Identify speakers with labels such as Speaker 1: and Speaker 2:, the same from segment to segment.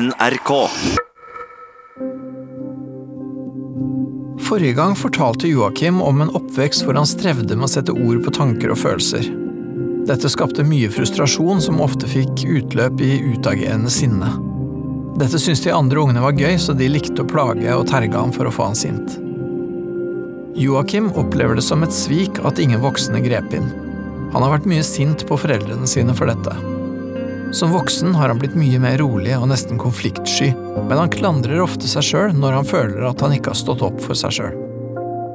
Speaker 1: NRK.
Speaker 2: Forrige gang fortalte Joakim om en oppvekst hvor han strevde med å sette ord på tanker og følelser. Dette skapte mye frustrasjon som ofte fikk utløp i utagerende sinne. Dette syntes de andre ungene var gøy, så de likte å plage og terge ham for å få han sint. Joakim opplever det som et svik at ingen voksne grep inn. Han har vært mye sint på foreldrene sine for dette. Som voksen har han blitt mye mer rolig og nesten konfliktsky, men han klandrer ofte seg sjøl når han føler at han ikke har stått opp for seg sjøl.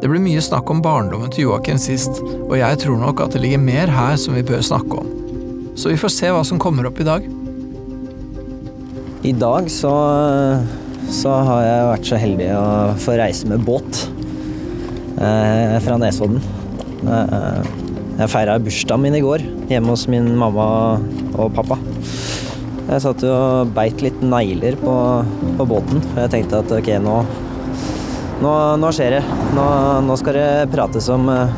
Speaker 2: Det ble mye snakk om barndommen til Joakim sist, og jeg tror nok at det ligger mer her som vi bør snakke om. Så vi får se hva som kommer opp i dag.
Speaker 3: I dag så, så har jeg vært så heldig å få reise med båt eh, fra Nesodden. Eh, jeg feira bursdagen min i går hjemme hos min mamma og pappa. Jeg satt jo og beit litt negler på, på båten, jeg tenkte at ok, nå, nå, nå skjer det. Nå, nå, skal det prates om uh,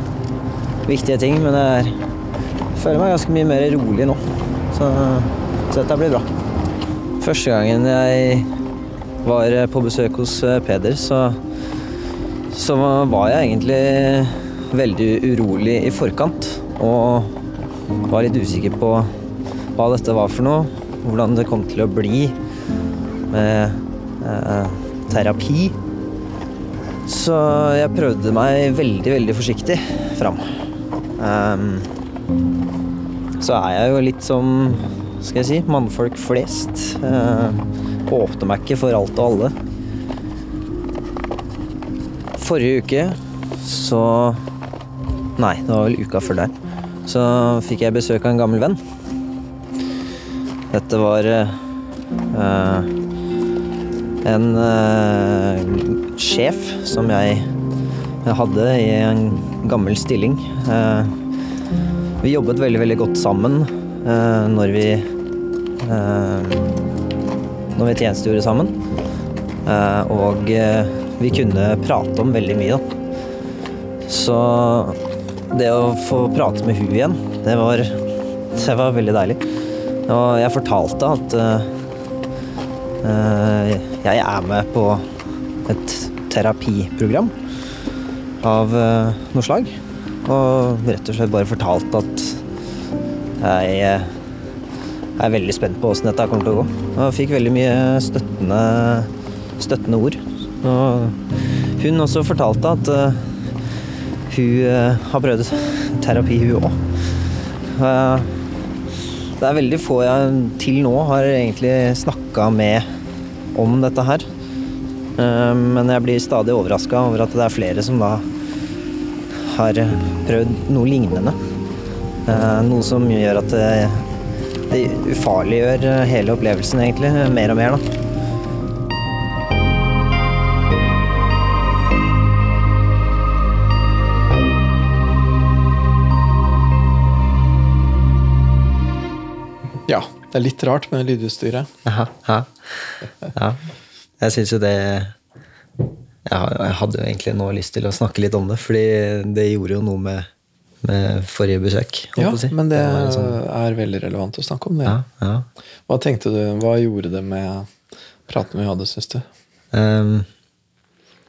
Speaker 3: viktige ting, men jeg føler meg ganske mye mer rolig nå. Så, så dette blir bra. Første gangen jeg var på besøk hos eh, Peder, så, så var jeg egentlig veldig urolig i forkant. Og var litt usikker på hva dette var for noe. Hvordan det kom til å bli med eh, terapi. Så jeg prøvde meg veldig, veldig forsiktig fram. Um, så er jeg jo litt som skal jeg si, mannfolk flest. Uh, åpner meg ikke for alt og alle. Forrige uke så Nei, det var vel uka før der. Så fikk jeg besøk av en gammel venn. Dette var uh, en uh, sjef som jeg hadde i en gammel stilling. Uh, vi jobbet veldig, veldig godt sammen når vi Når vi tjenestegjorde sammen. og vi kunne prate om veldig mye, da. Så det å få prate med hun igjen, det var, det var veldig deilig. Og jeg fortalte at uh, jeg er med på et terapiprogram av uh, noe slag. Og rett og slett bare fortalte at jeg er veldig spent på åssen dette kommer til å gå. Og fikk veldig mye støttende, støttende ord. Og hun også fortalte at uh, hun har prøvd terapi, hun òg. Det er veldig få jeg til nå har egentlig snakka med om dette her. Men jeg blir stadig overraska over at det er flere som da har prøvd noe lignende. Noe som gjør at det, det ufarliggjør hele opplevelsen, egentlig, mer og mer, da.
Speaker 2: Det er litt rart med lydutstyret.
Speaker 3: Ja, ja. ja. Jeg syns jo det Jeg hadde jo egentlig nå lyst til å snakke litt om det, fordi det gjorde jo noe med, med forrige besøk.
Speaker 2: Ja,
Speaker 3: si.
Speaker 2: men det,
Speaker 3: det sånn...
Speaker 2: er veldig relevant å snakke om det.
Speaker 3: Ja, ja.
Speaker 2: Hva tenkte du, hva gjorde det med praten vi hadde, syns du?
Speaker 3: Um,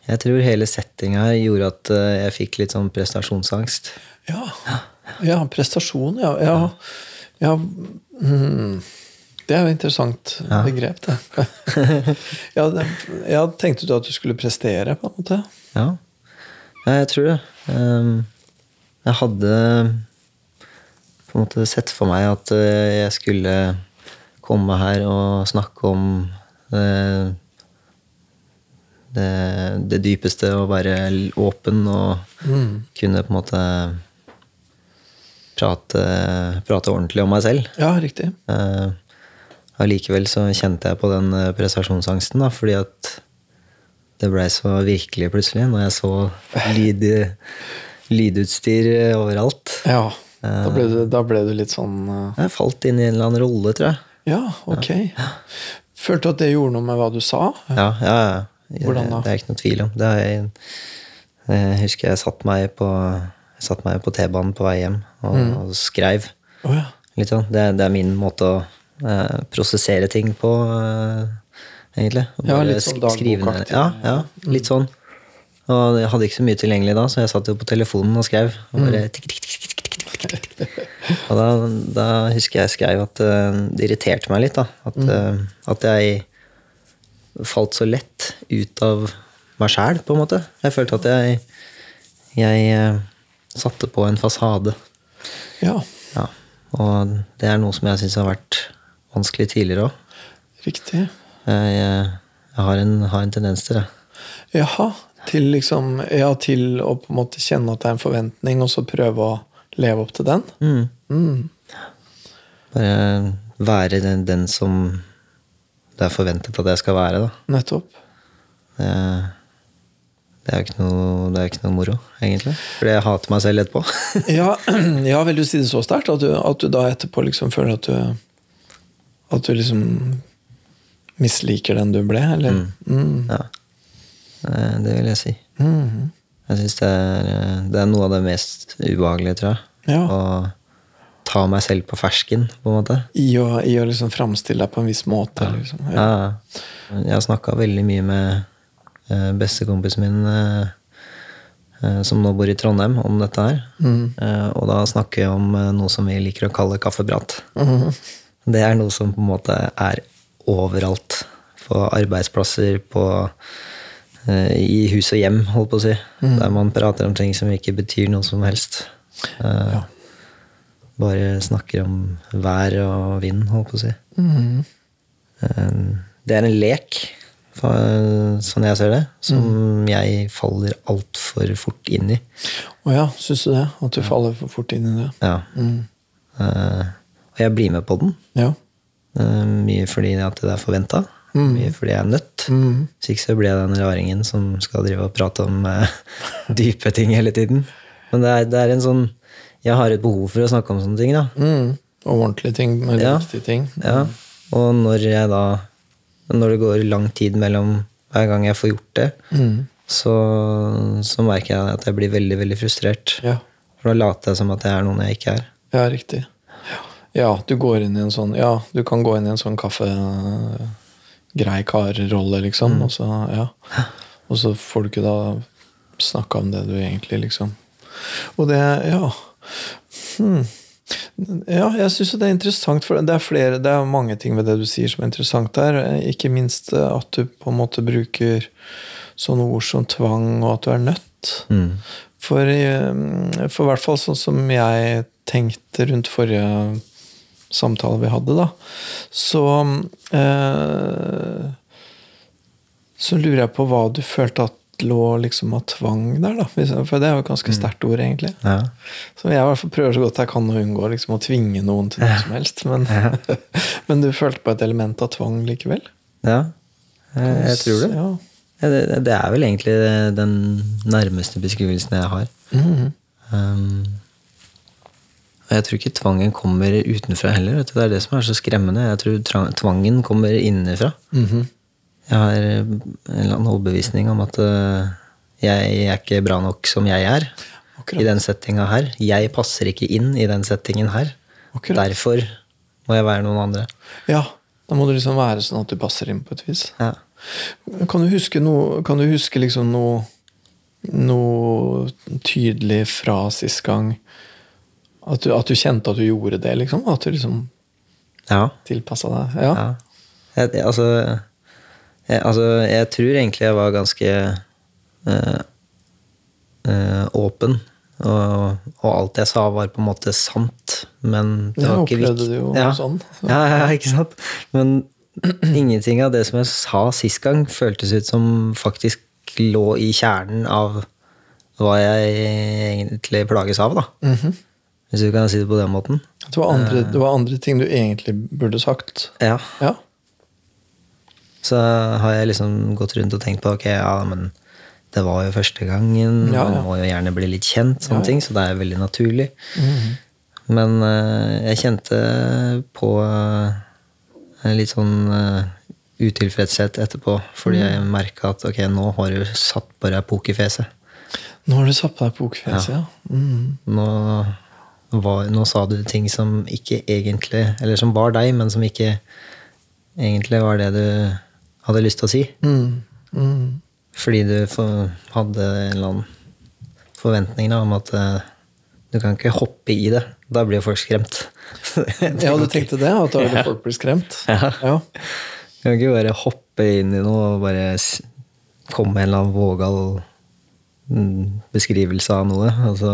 Speaker 3: jeg tror hele settinga gjorde at eh, jeg fikk litt sånn prestasjonsangst.
Speaker 2: Ja, ja prestasjon, ja. ja. Ja mm, det er jo interessant
Speaker 3: Ja.
Speaker 2: begrep, det. ja, det. Ja, tenkte du at du skulle prestere, på en måte?
Speaker 3: Ja, ja jeg tror det. Um, jeg hadde på en måte sett for meg at eh, jeg skulle komme her og snakke om eh, det, det dypeste og være åpen og
Speaker 2: Mm.
Speaker 3: kunne på en måte prate, prate ordentlig om meg selv.
Speaker 2: Ja, riktig.
Speaker 3: Eh, Allikevel så kjente jeg på den eh, prestasjonsangsten, da, fordi at det blei så virkelig plutselig når jeg så lyd, lydutstyr overalt.
Speaker 2: Ja, da ble du, da ble du litt sånn
Speaker 3: Jeg falt inn i en eller annen rolle, tror jeg.
Speaker 2: Ja, ok. Følte du at det gjorde noe med hva du sa?
Speaker 3: Ja, ja, ja.
Speaker 2: Hvordan da?
Speaker 3: Det er ikke noe tvil om. Det er, jeg husker jeg satt meg på, jeg satt meg på T-banen på vei hjem og,
Speaker 2: Mm.
Speaker 3: og skreiv.
Speaker 2: Oh, ja.
Speaker 3: Litt sånn. Det, det er min måte å eh, prosessere ting på. eh, egentlig.
Speaker 2: Ja, litt sånn dagbokaktig.
Speaker 3: Ja, ja, litt sånn. Og jeg hadde ikke så mye tilgjengelig da, så jeg satt jo på telefonen og skrev. Og bare tikk, tikk, tikk, tikk, tikk, tikk, tikk, tikk. Og da, da husker jeg skrev at uh, det irriterte meg litt, da. At, uh, at jeg falt så lett ut av meg sjæl, på en måte. Jeg følte at jeg, jeg uh, satte på en fasade.
Speaker 2: Ja,
Speaker 3: Ja. Og det er noe som jeg syns har vært vanskelig tidligere òg.
Speaker 2: riktig.
Speaker 3: Jeg, jeg har, en, har en tendens til det.
Speaker 2: Jaha. Til liksom Ja, til å på en måte kjenne at det er en forventning, og så prøve å leve opp til den?
Speaker 3: Mm.
Speaker 2: Mm.
Speaker 3: Bare være den, den som det er forventet at jeg skal være. Da.
Speaker 2: Nettopp.
Speaker 3: Det, det er jo ikke er ikke noe moro, egentlig. For jeg hater meg selv etterpå.
Speaker 2: Ja, ja, vil du si det så sterkt? At du, at du da etterpå liksom føler at du At du liksom misliker den du ble, eller? Mm.
Speaker 3: ja. Eh, Det vil jeg si.
Speaker 2: Mm.
Speaker 3: Jeg syns det, er- det er noe av det mest ubehagelige, tror jeg.
Speaker 2: Ja.
Speaker 3: Å ta meg selv på fersken, på en måte.
Speaker 2: I å, I å liksom framstille deg på en viss måte. Liksom. Ja.
Speaker 3: Jeg har snakka veldig mye med eh, bestekompisen min, eh, eh, som nå bor i Trondheim, om dette her.
Speaker 2: Mm.
Speaker 3: Eh, og da snakker vi om eh, noe som vi liker å kalle kaffeprat.
Speaker 2: Mm.
Speaker 3: Det er noe som på en måte er overalt. På arbeidsplasser, på eh, i hus og hjem, holdt på å si.
Speaker 2: Mm.
Speaker 3: Der man prater om ting som ikke betyr noe som helst. Eh,
Speaker 2: Ja.
Speaker 3: Bare snakker om vær og vind, holdt på å si.
Speaker 2: Mhm.
Speaker 3: Eh, Det er en lek, sånn jeg ser det, som
Speaker 2: Mm.
Speaker 3: jeg faller altfor fort inn i.
Speaker 2: Å ja, syns du det? At du faller for fort inn i det?
Speaker 3: Ja.
Speaker 2: Mm.
Speaker 3: Eh, Og jeg blir med på den.
Speaker 2: Ja.
Speaker 3: Eh, Mye fordi at det er forventa.
Speaker 2: Mm.
Speaker 3: Mye fordi jeg er nødt.
Speaker 2: Mm.
Speaker 3: Hvis ikke så blir jeg den raringen som skal drive og prate om uh, dype ting hele tiden. Men det er, det er en sånn Jeg har et behov for å snakke om sånne ting, da.
Speaker 2: Mm. Og ordentlige ting, med
Speaker 3: Ja.
Speaker 2: riktige ting.
Speaker 3: Ja. Og når jeg da Når det går lang tid mellom hver gang jeg får gjort det,
Speaker 2: Mm.
Speaker 3: så, så merker jeg at jeg blir veldig, veldig frustrert.
Speaker 2: Ja.
Speaker 3: For da later jeg som at jeg er noen jeg ikke er.
Speaker 2: ja, riktig. Ja, du går inn i en sånn Ja, du kan gå inn i en sånn kaffe grei kar-rolle, liksom.
Speaker 3: Mm.
Speaker 2: Og, så, ja. og så får du ikke da snakka om det du egentlig liksom Og det Ja. Hmm. Ja, jeg syns det er interessant, for det er, flere, det er mange ting ved det du sier som er interessant der. Ikke minst at du på en måte bruker sånne ord som tvang, og at du er nødt.
Speaker 3: Mm.
Speaker 2: For, eh, for i hvert fall sånn som jeg tenkte rundt forrige samtale vi hadde, da, så eh, Så lurer jeg på hva du følte at lå liksom av tvang der, da. For det er jo et ganske sterkt ord, egentlig.
Speaker 3: Ja.
Speaker 2: Så jeg i hvert fall prøver så godt jeg kan å unngå liksom, å tvinge noen til noe som helst. Men, men du følte på et element av tvang likevel?
Speaker 3: ja. Jeg, jeg tror det.
Speaker 2: Ja.
Speaker 3: Ja, det. Det er vel egentlig den nærmeste beskrivelsen jeg har.
Speaker 2: Mhm.
Speaker 3: Um, og jeg tror ikke tvangen kommer utenfra heller. Vet du. Det er det som er så skremmende. Jeg tror tvangen kommer innenfra.
Speaker 2: Mhm.
Speaker 3: Jeg har en eller annen overbevisning om at øh, jeg er ikke bra nok som jeg er.
Speaker 2: Akkurat.
Speaker 3: I den settinga her. Jeg passer ikke inn i den settingen her.
Speaker 2: Akkurat.
Speaker 3: Derfor må jeg være noen andre.
Speaker 2: Ja, da må du liksom være sånn at du passer inn på et vis.
Speaker 3: Ja.
Speaker 2: Kan du huske noe Kan du huske liksom noe Noe tydelig fra sist gang? At du, at du kjente at du gjorde det, liksom? At du liksom
Speaker 3: ja.
Speaker 2: tilpassa deg? Ja.
Speaker 3: Ja. Jeg, altså, jeg, altså, jeg tror egentlig jeg var ganske eh, eh, åpen. Og, og alt jeg sa, var på en måte sant, men det var ikke
Speaker 2: opplevde
Speaker 3: viktig.
Speaker 2: du jo
Speaker 3: ja.
Speaker 2: sånn.
Speaker 3: Ja, ja, ikke sant? Men ingenting av det som jeg sa sist gang, føltes ut som faktisk lå i kjernen av hva jeg egentlig plages av, da.
Speaker 2: Mhm.
Speaker 3: Hvis du kan si det på den måten.
Speaker 2: Det, var andre, det var andre ting du egentlig burde sagt.
Speaker 3: Ja.
Speaker 2: Ja.
Speaker 3: Så har jeg liksom gått rundt og tenkt på ok, ja, men det var jo første gangen.
Speaker 2: Ja, ja.
Speaker 3: Man må jo gjerne bli litt kjent, sånne
Speaker 2: Ja, ja.
Speaker 3: ting, så det er veldig naturlig.
Speaker 2: Mhm.
Speaker 3: Men uh, jeg kjente på uh, litt sånn uh, utilfredshet etterpå, fordi
Speaker 2: Mm.
Speaker 3: jeg merka at ok, nå har du satt på deg pokerfjeset.
Speaker 2: Nå har du satt på deg pokerfjeset, ja. Mhm.
Speaker 3: Nå, var, nå sa du ting som ikke egentlig Eller som var deg, men som ikke egentlig var det du hadde lyst til å si.
Speaker 2: Mm. Mm.
Speaker 3: Fordi du hadde en eller annen forventning da, om at eh, du kan ikke hoppe i det. Da blir jo folk skremt.
Speaker 2: Ja, du tenkte det? At da ville folk bli skremt?
Speaker 3: Ja.
Speaker 2: ja.
Speaker 3: Du kan ikke bare hoppe inn i noe og bare komme med en eller annen vågal mm, beskrivelse av noe. Altså,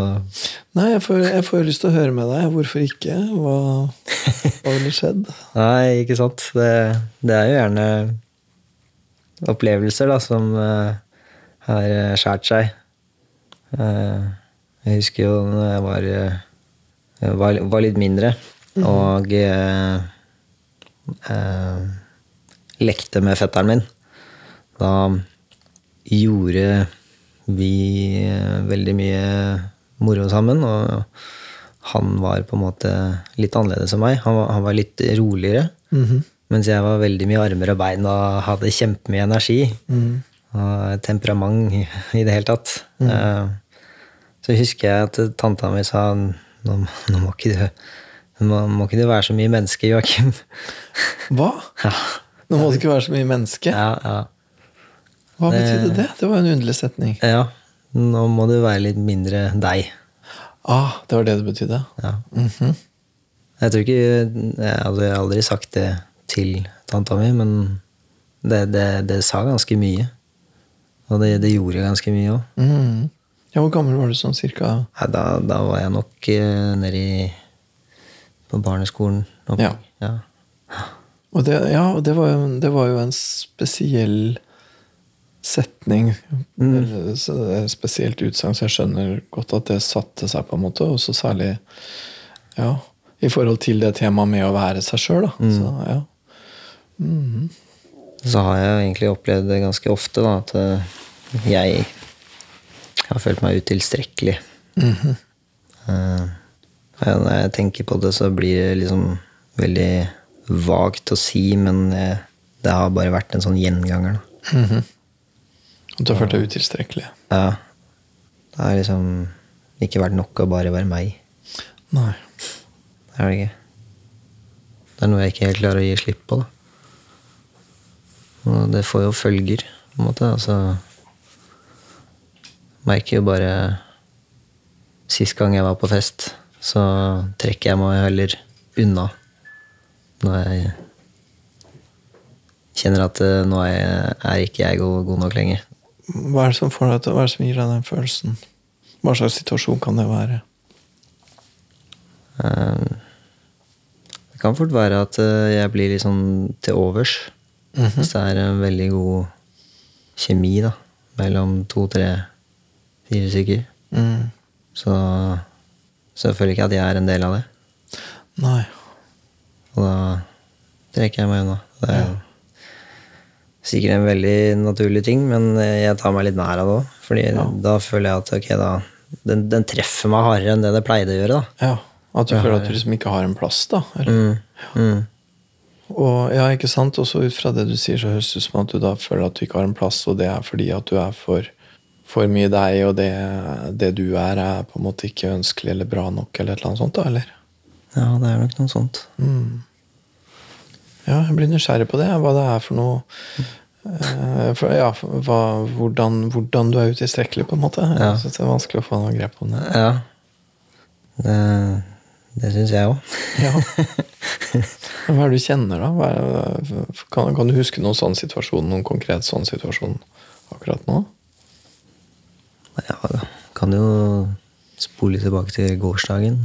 Speaker 2: Nei, jeg får, jeg får lyst til å høre med deg. Hvorfor ikke? Hva, hva ville skjedd?
Speaker 3: nei, ikke sant. Det, det er jo gjerne opplevelser da, som uh, har skåret seg. Uh, jeg husker jo da jeg var, eh, var, var litt mindre og eh, eh, lekte med fetteren min. Da gjorde vi eh, veldig mye moro sammen, og han var på en måte litt annerledes enn meg. Han var, han var litt roligere. Mens jeg var veldig mye armer og bein og hadde kjempemye energi. Og temperament i, det hele tatt. Mm. så husker jeg at tanta mi sa nå, nå må ikke du nå må ikke du være så mye menneske, Joakim.
Speaker 2: Hva?
Speaker 3: ja,
Speaker 2: Nå må det ikke være så mye menneske.
Speaker 3: ja, ja.
Speaker 2: Hva betydde det? Det var en underlig setning.
Speaker 3: ja. Nå må du være litt mindre deg.
Speaker 2: Ah, det var det det betydde.
Speaker 3: Ja.
Speaker 2: Mhm.
Speaker 3: Jeg tror ikke Jeg hadde aldri sagt det til tanta mi, men det, det, det sa ganske mye. Og det, det gjorde ganske mye òg.
Speaker 2: Mm. Ja, hvor gammel var du sånn cirka?
Speaker 3: Da, da var jeg nok uh, nede i på barneskolen. Nok.
Speaker 2: Ja.
Speaker 3: Ja.
Speaker 2: Og det, ja, og det var, jo, det var jo en spesiell setning. Et Spesielt utsagn, så jeg skjønner godt at det satte seg, på en måte. Og så særlig ja, i forhold til det temaet med å være seg sjøl. Så ja.
Speaker 3: Så har jeg jo egentlig opplevd det ganske ofte, da, at eh, jeg har følt meg utilstrekkelig. Mm -hmm. når jeg tenker på det, så blir det liksom veldig vagt å si, men det har bare vært en sånn gjenganger. Da.
Speaker 2: At du har følt deg utilstrekkelig.
Speaker 3: Ja. Det har liksom ikke vært nok å bare være meg.
Speaker 2: Nei.
Speaker 3: Det er det ikke. Det er noe jeg ikke helt klarer å gi slipp på, da. Og det får jo følger, på en måte. Altså Merker jo bare Sist gang jeg var på fest, så trekker jeg meg heller unna. Når jeg kjenner at eh, nå er, jeg, er ikke jeg god, god nok lenger.
Speaker 2: Hva er det som får deg til, hva er det som gir deg den følelsen? Hva slags situasjon kan det være?
Speaker 3: Eh, Det kan fort være at eh, jeg blir litt sånn til overs. Hvis det er en veldig god kjemi da, mellom to, tre, fire stykker.
Speaker 2: Mm.
Speaker 3: Så, så jeg føler ikke at jeg er en del av det.
Speaker 2: Nei.
Speaker 3: Og da trekker jeg meg unna. Det er sikkert en veldig naturlig ting, men jeg tar meg litt nær av det òg. Fordi da føler jeg at ok, da den, den treffer meg hardere enn det det pleide å gjøre. da.
Speaker 2: Ja. At du føler at du liksom ikke har en plass, da? Eller?
Speaker 3: Mm. Mm.
Speaker 2: Og ja, ikke sant? Også ut fra det du sier, så høres det ut som at du da føler at du ikke har en plass, og det er fordi at du er for, for mye deg, og det, det du er, er på en måte ikke ønskelig eller bra nok, eller et eller annet sånt, da, eller?
Speaker 3: Ja, det er nok noe sånt.
Speaker 2: Ja, jeg blir nysgjerrig på det, hva det er for noe eh, for, Ja, hva, hvordan, hvordan du er utilstrekkelig, på en måte.
Speaker 3: Ja.
Speaker 2: Jeg synes det er vanskelig å få noe grep om det.
Speaker 3: Ja. Det, det syns jeg òg.
Speaker 2: Ja. Hva er det du kjenner, da? Er, kan, kan du huske noen sånn situasjon, noen konkret sånn situasjon akkurat nå?
Speaker 3: Ja, da kan jo spole tilbake til gårsdagen.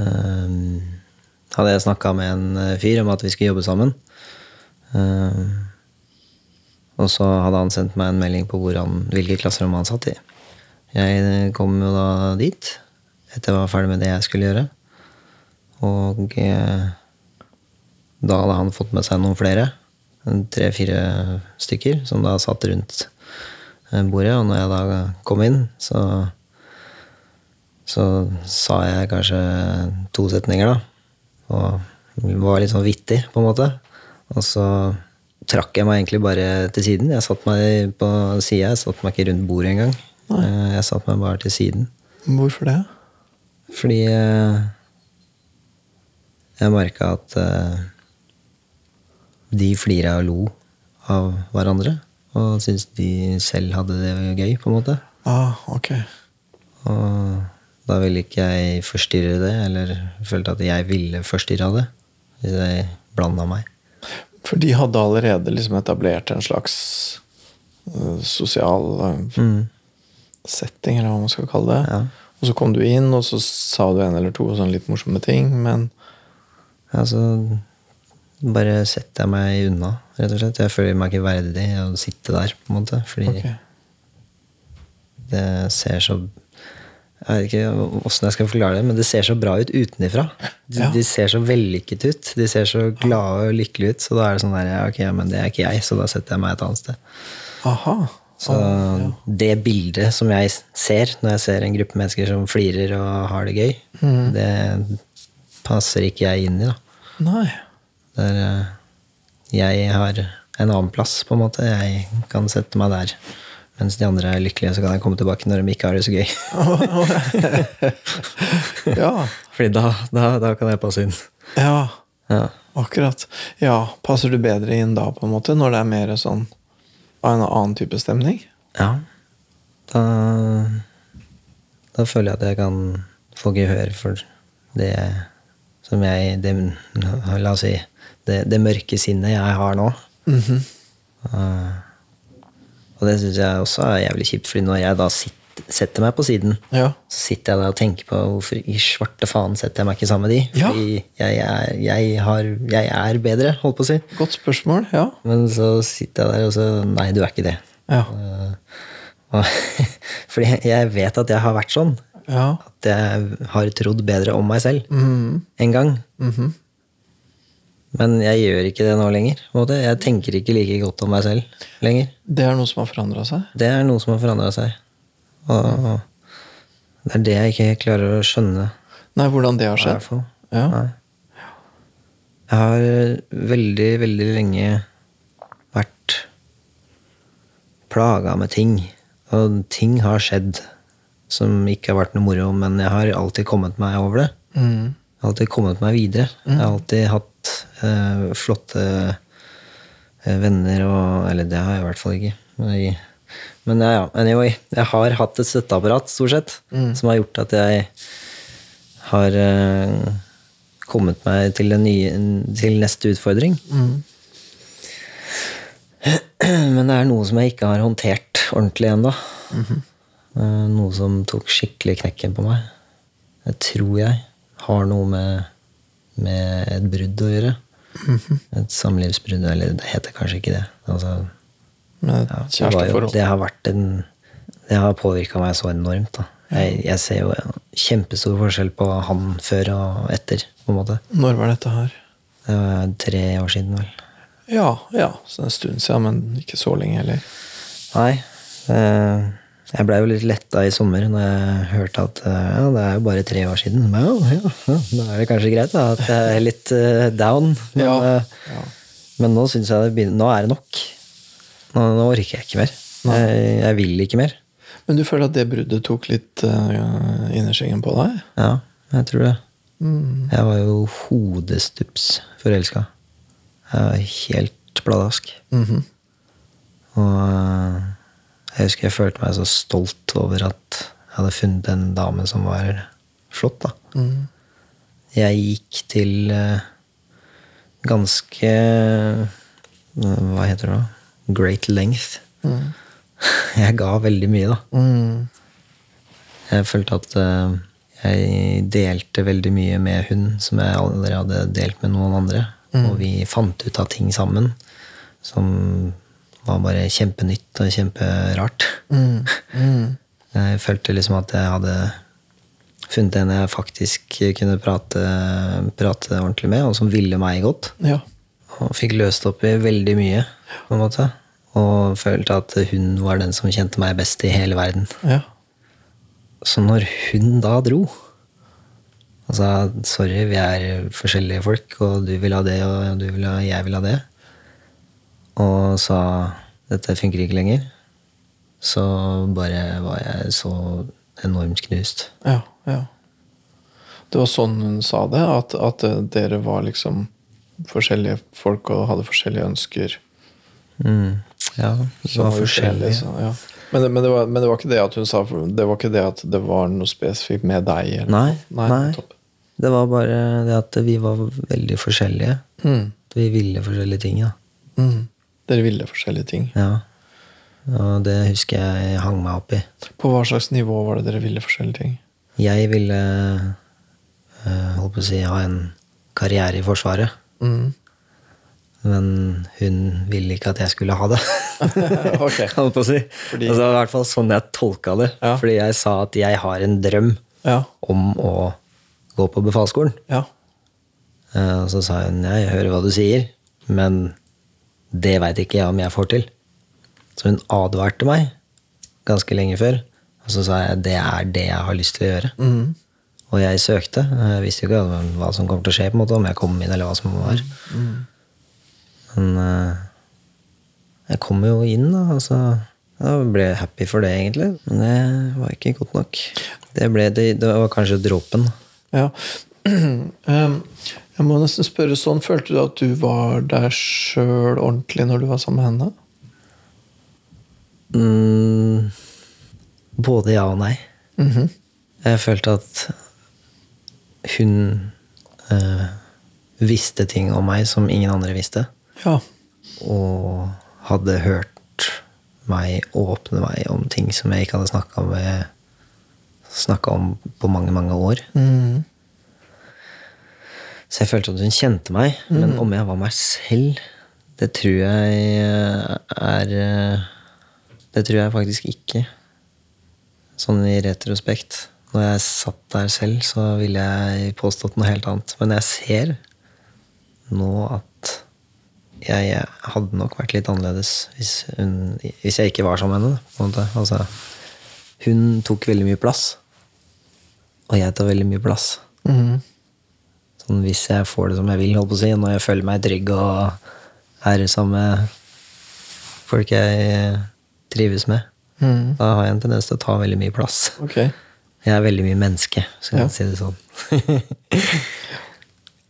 Speaker 3: Ehm, hadde jeg snakka med en eh, fyr om at vi skulle jobbe sammen. Um, og så hadde han sendt meg en melding på hvor han, hvilke klasserom han satt i. Jeg eh, kom jo da dit, etter jeg var ferdig med det jeg skulle gjøre. Og eh, da hadde han fått med seg noen flere. Tre-fire stykker som da satt rundt eh, bordet. Og når jeg da kom inn, så så sa jeg kanskje to setninger, da. Og var litt sånn vittig, på en måte. Og så trakk jeg meg egentlig bare til siden. Jeg satt meg på sida. Jeg satt meg ikke rundt bordet engang. Eh, Jeg satt meg bare til siden.
Speaker 2: Hvorfor det?
Speaker 3: Fordi eh, jeg merka at eh, de flira og lo av hverandre. Og syntes de selv hadde det gøy, på en måte.
Speaker 2: Ah, ok.
Speaker 3: Og da ville ikke jeg forstyrre det, eller følte at jeg ville forstyrre det. Hvis jeg blanda meg.
Speaker 2: For de hadde allerede liksom etablert en slags eh, sosial
Speaker 3: Mm.
Speaker 2: setting, eller hva man skal kalle det.
Speaker 3: Ja.
Speaker 2: Og så kom du inn, og så sa du en eller to sånn litt morsomme ting, men
Speaker 3: Ja, så bare setter jeg meg unna, rett og slett. Jeg føler meg ikke verdig å sitte der, på en måte. Fordi
Speaker 2: okay.
Speaker 3: det ser så Jeg vet ikke åssen jeg skal forklare det, men det ser så bra ut utenifra. De,
Speaker 2: Ja.
Speaker 3: de ser så vellykket ut. De ser så glade og lykkelige ut. Så da er det sånn der, ok, men det er ikke jeg, så da setter jeg meg et annet sted.
Speaker 2: Aha.
Speaker 3: Så det bildet som jeg ser når jeg ser en gruppe mennesker som flirer og har det gøy,
Speaker 2: Mm.
Speaker 3: det passer ikke jeg inn i, da.
Speaker 2: Nei.
Speaker 3: Der eh, jeg har en annen plass, på en måte. Jeg kan sette meg der. Mens de andre er lykkelige, så kan jeg komme tilbake når de ikke har det så gøy.
Speaker 2: Ja.
Speaker 3: Fordi da, da, da kan jeg passe inn.
Speaker 2: Ja.
Speaker 3: Ja.
Speaker 2: Akkurat. Ja, passer du bedre inn da, på en måte, når det er mer sånn av en annen type stemning?
Speaker 3: ja. Da, da føler jeg at jeg kan få gehør for det som jeg det, La oss si det, det mørke sinnet jeg har nå.
Speaker 2: Mm
Speaker 3: -hmm. uh, og det syns jeg også er jævlig kjipt, fordi når jeg da sitter, setter meg på siden,
Speaker 2: Ja.
Speaker 3: så sitter jeg der og tenker på hvorfor i svarte faen setter jeg meg ikke sammen med de?
Speaker 2: Ja.
Speaker 3: Fordi jeg er, jeg, har, jeg er bedre, holdt på å si.
Speaker 2: Godt spørsmål. Ja.
Speaker 3: Men så sitter jeg der og så Nei, du er ikke det.
Speaker 2: Ja.
Speaker 3: Uh, fordi jeg vet at jeg har vært sånn.
Speaker 2: ja.
Speaker 3: At jeg har trodd bedre om meg selv
Speaker 2: mm.
Speaker 3: en gang.
Speaker 2: Mhm.
Speaker 3: Men jeg gjør ikke det nå lenger. Jeg tenker ikke like godt om meg selv lenger.
Speaker 2: Det er noe som har forandra seg?
Speaker 3: Det er noe som har forandra seg. Og det er det jeg ikke klarer å skjønne.
Speaker 2: Nei, hvordan det har skjedd? Ja.
Speaker 3: Jeg har veldig, veldig lenge vært plaga med ting. Og ting har skjedd som ikke har vært noe moro, men jeg har alltid kommet meg over det.
Speaker 2: Mm.
Speaker 3: Jeg har alltid kommet meg videre. Jeg har alltid hatt eh, flotte eh, venner og Eller det har jeg i hvert fall ikke. Men, jeg, men ja, ja, anyway. Jeg har hatt et støtteapparat, stort sett, som har gjort at jeg har uh, kommet meg til, nye, til neste utfordring.
Speaker 2: Mm.
Speaker 3: Men det er noe som jeg ikke har håndtert ordentlig ennå. Eh, Noe som tok skikkelig knekken på meg. Det tror jeg har noe med, med et brudd å gjøre. Et samlivsbrudd, eller det heter kanskje ikke det. Altså,
Speaker 2: Med
Speaker 3: ja, det,
Speaker 2: kjæresteforhold?
Speaker 3: det har vært en Det har påvirka meg så enormt. Da. Jeg, jeg ser jo en kjempestor forskjell på han før og etter. på en måte.
Speaker 2: Når var dette her?
Speaker 3: Det var tre år siden, vel.
Speaker 2: Ja, ja. Så en stund siden, men ikke så lenge heller.
Speaker 3: Nei. eh, Jeg blei jo litt letta i sommer når jeg hørte at eh, ja, det er jo bare tre år siden. Men ja, ja, da er det kanskje greit da, at jeg er litt eh, down. Men,
Speaker 2: Ja, ja.
Speaker 3: men nå syns jeg det begynner Nå er det nok. Nå, nå orker jeg ikke mer. Jeg, jeg vil ikke mer.
Speaker 2: Men du føler at det bruddet tok litt uh, innerskjengen på deg?
Speaker 3: Ja, jeg tror det.
Speaker 2: Mm.
Speaker 3: Jeg var jo hodestups forelska. Jeg var helt pladask.
Speaker 2: Mhm.
Speaker 3: Og eh, jeg husker jeg følte meg så stolt over at jeg hadde funnet en dame som var flott. da.
Speaker 2: Mm.
Speaker 3: Jeg gikk til eh, ganske eh, Hva heter det da? Great length.
Speaker 2: Mm.
Speaker 3: Jeg ga veldig mye, da.
Speaker 2: Mm.
Speaker 3: Jeg følte at eh, jeg delte veldig mye med hun som jeg aldri hadde delt med noen andre. Og vi fant ut av ting sammen som var bare kjempenytt og kjemperart. Jeg følte liksom at jeg hadde funnet en jeg faktisk kunne prate, prate ordentlig med, og som ville meg godt.
Speaker 2: Ja.
Speaker 3: Og fikk løst opp i veldig mye, på en måte. Og følte at hun var den som kjente meg best i hele verden.
Speaker 2: Ja.
Speaker 3: Så når hun da dro og sa sorry, vi er forskjellige folk, og du vil ha det, og du vil ha, jeg vil ha det, og sa dette funker ikke lenger, så bare var jeg så enormt knust.
Speaker 2: Ja. ja. Det var sånn hun sa det? At, at dere var liksom forskjellige folk og hadde forskjellige ønsker
Speaker 3: Mm. Ja, det var forskjellig.
Speaker 2: Ja. men, men, det var, men det var ikke det at hun sa Det var ikke det at det var noe spesifikt med deg?
Speaker 3: Nei,
Speaker 2: Nei,
Speaker 3: nei. Det var bare det at vi var veldig forskjellige.
Speaker 2: Mm.
Speaker 3: Vi ville forskjellige ting, da.
Speaker 2: Mm. Dere ville forskjellige ting.
Speaker 3: Ja. Og det husker jeg hang meg opp i.
Speaker 2: På hva slags nivå var det dere ville forskjellige ting?
Speaker 3: Jeg ville eh, holdt på å si, ha en karriere i Forsvaret.
Speaker 2: Mm.
Speaker 3: Men hun ville ikke at jeg skulle ha det.
Speaker 2: Ok.
Speaker 3: holdt på å si.
Speaker 2: Fordi-
Speaker 3: Altså, i hvert fall sånn jeg tolka det.
Speaker 2: Ja.
Speaker 3: Fordi jeg sa at jeg har en drøm
Speaker 2: Ja.
Speaker 3: om å gå på befalsskolen.
Speaker 2: Ja.
Speaker 3: Eh, Og så sa hun jeg hører hva du sier, men det veit ikke jeg om jeg får til. Så hun advarte meg ganske lenge før. Og så sa jeg det er det jeg har lyst til å gjøre.
Speaker 2: Mm.
Speaker 3: Og jeg søkte. Jeg visste jo ikke hva som kom til å skje, på en måte, om jeg kom inn eller hva som var. Men eh, jeg kom jo inn, da. Altså, jeg ble happy for det, egentlig. Men det var ikke godt nok. Det, ble, det, det var kanskje dråpen.
Speaker 2: ja. Jeg må nesten spørre sånn, følte du at du var der sjøl ordentlig når du var sammen med henne?
Speaker 3: Mm, både ja og nei.
Speaker 2: Mhm.
Speaker 3: Jeg følte at hun eh, visste ting om meg som ingen andre visste.
Speaker 2: Ja.
Speaker 3: Og hadde hørt meg åpne meg om ting som jeg ikke hadde snakka med Snakka om på mange, mange år.
Speaker 2: Mm.
Speaker 3: Så jeg følte at hun kjente meg. Men om jeg var meg selv, det tror jeg er eh, Det tror jeg faktisk ikke. Sånn i retrospekt. Når jeg satt der selv, så ville jeg påstått noe helt annet. Men jeg ser nå at jeg hadde nok vært litt annerledes hvis, hun, hvis jeg ikke var sammen med henne. På en måte. Altså, hun tok veldig mye plass. Og jeg tar veldig mye plass.
Speaker 2: Mhm.
Speaker 3: Sånn hvis jeg får det som jeg vil, holdt på å si, når jeg føler meg trygg og er sammen med folk jeg trives med,
Speaker 2: mm.
Speaker 3: da har jeg en tendens til å ta veldig mye plass.
Speaker 2: Ok.
Speaker 3: Jeg er veldig mye menneske, skal
Speaker 2: Ja.
Speaker 3: jeg si det sånn.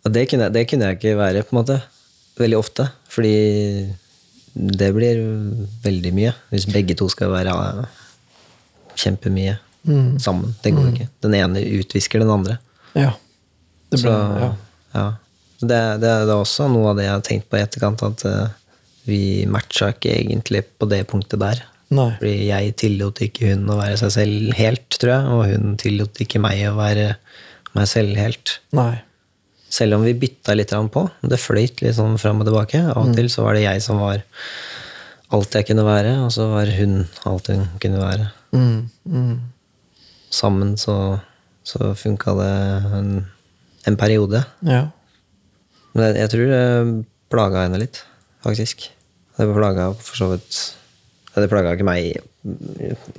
Speaker 3: og det kunne, jeg- det kunne jeg ikke være, på en måte. Veldig ofte. Fordi det blir veldig mye. Hvis begge to skal være kjempemye
Speaker 2: mm.
Speaker 3: sammen. Det går ikke. Den ene utvisker den andre.
Speaker 2: Ja. Det blir,
Speaker 3: Så,
Speaker 2: ja.
Speaker 3: ja. Det, det, det er også noe av det jeg har tenkt på i etterkant, at eh, vi matcha ikke egentlig på det punktet der.
Speaker 2: Nei.
Speaker 3: Fordi jeg tillot ikke hun å være seg selv helt, tror jeg, og hun tillot ikke meg å være meg selv helt.
Speaker 2: Nei.
Speaker 3: Selv om vi bytta litt på. Det fløyt litt sånn fram og tilbake. Av og til så var det jeg som var alt jeg kunne være, og så var hun alt hun kunne være.
Speaker 2: Mm. Mm.
Speaker 3: Sammen så, så funka det en, en periode.
Speaker 2: Ja.
Speaker 3: Men jeg, jeg tror det plaga henne litt, faktisk. Det plaga for så vidt Det plaga ikke meg i,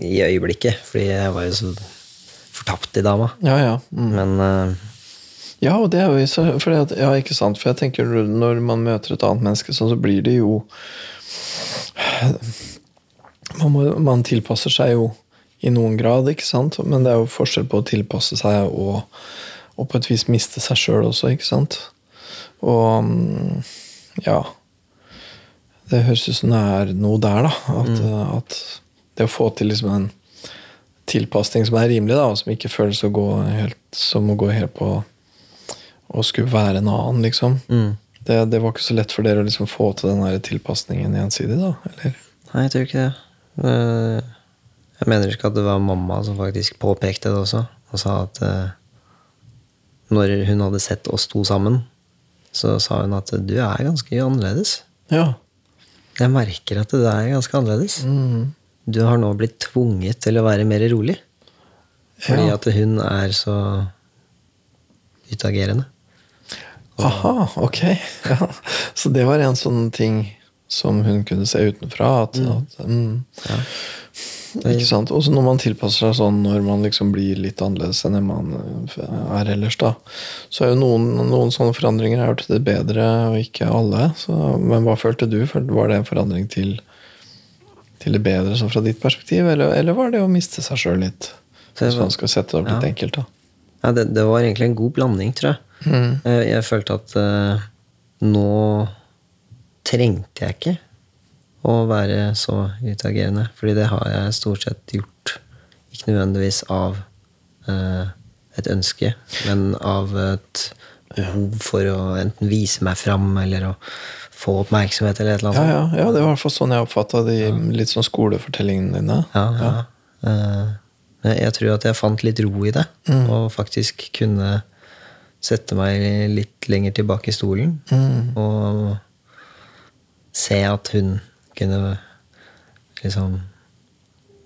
Speaker 3: i øyeblikket, fordi jeg var jo så fortapt i dama.
Speaker 2: Ja, ja. Mm.
Speaker 3: Men uh,
Speaker 2: Ja, og det er jo så, fordi at, ja, ikke sant? For jeg tenker når man møter et annet menneske, sånn, så blir det jo man, må, man tilpasser seg jo i noen grad, ikke sant? Men det er jo forskjell på å tilpasse seg og, og på et vis miste seg sjøl også, ikke sant? Og mm, ja Det høres ut som det er noe der, da. At, at det å få til liksom en tilpasning som er rimelig, da, og som ikke føles å gå helt, som å gå helt på å skulle være en annen, liksom.
Speaker 3: mm.
Speaker 2: Det, det var ikke så lett for dere å liksom få til den tilpasningen gjensidig, da? Eller?
Speaker 3: Nei, jeg tror ikke det. Eh, Jeg mener ikke at det var mamma som faktisk påpekte det også, og sa at eh, når hun hadde sett oss to sammen, så sa hun at du er ganske annerledes.
Speaker 2: Ja.
Speaker 3: Jeg merker at det er ganske annerledes.
Speaker 2: Mm.
Speaker 3: Du har nå blitt tvunget til å være mer rolig. Fordi
Speaker 2: Ja.
Speaker 3: at hun er så utagerende.
Speaker 2: Aha, ok. Ja. Så det var en sånn ting som hun kunne se utenfra. At, at, mm. Ikke sant? Også når man tilpasser seg sånn når man liksom blir litt annerledes enn man er ellers, da, så er jo noen, noen sånne forandringer er jo til det bedre, og ikke alle. Så, men hva følte du? Var det en forandring til, til det bedre sånn fra ditt perspektiv, eller, eller var det å miste seg sjøl litt? Hvis man skal sette det opp litt enkelt, da.
Speaker 3: Ja, det, det var egentlig en god blanding, tror jeg. Jeg, jeg følte at uh, nå trengte jeg ikke å være så utagerende. Fordi det har jeg stort sett gjort. Ikke nødvendigvis av eh, et ønske, men av et behov for å enten vise meg fram eller å få oppmerksomhet eller et eller annet.
Speaker 2: ja, ja, det var i hvert fall sånn jeg oppfatta de litt sånn skolefortellingene dine.
Speaker 3: Ja, ja. Eh, jeg tror at jeg fant litt ro i det, og faktisk kunne sette meg litt lenger tilbake i stolen og se at hun kunne liksom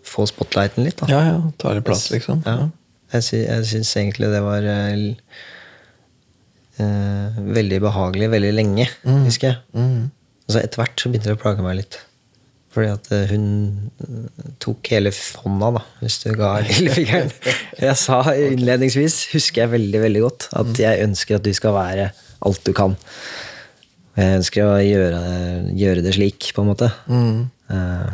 Speaker 3: få spotlighten litt, da.
Speaker 2: Ja, ja. Ta litt plass, liksom.
Speaker 3: Ja. Jeg, sy jeg syns egentlig det var eh, eh, veldig behagelig veldig lenge, husker jeg.
Speaker 2: Mm.
Speaker 3: Og så etter hvert så begynte det å plage meg litt. Fordi at eh, hun eh, tok hele hånda, da, hvis du ga lillefingeren. Jeg sa innledningsvis, husker jeg veldig veldig godt, at jeg ønsker at du skal være alt du kan. Og jeg ønsker å gjøre, gjøre det slik, på en måte.
Speaker 2: Mm.
Speaker 3: Eh,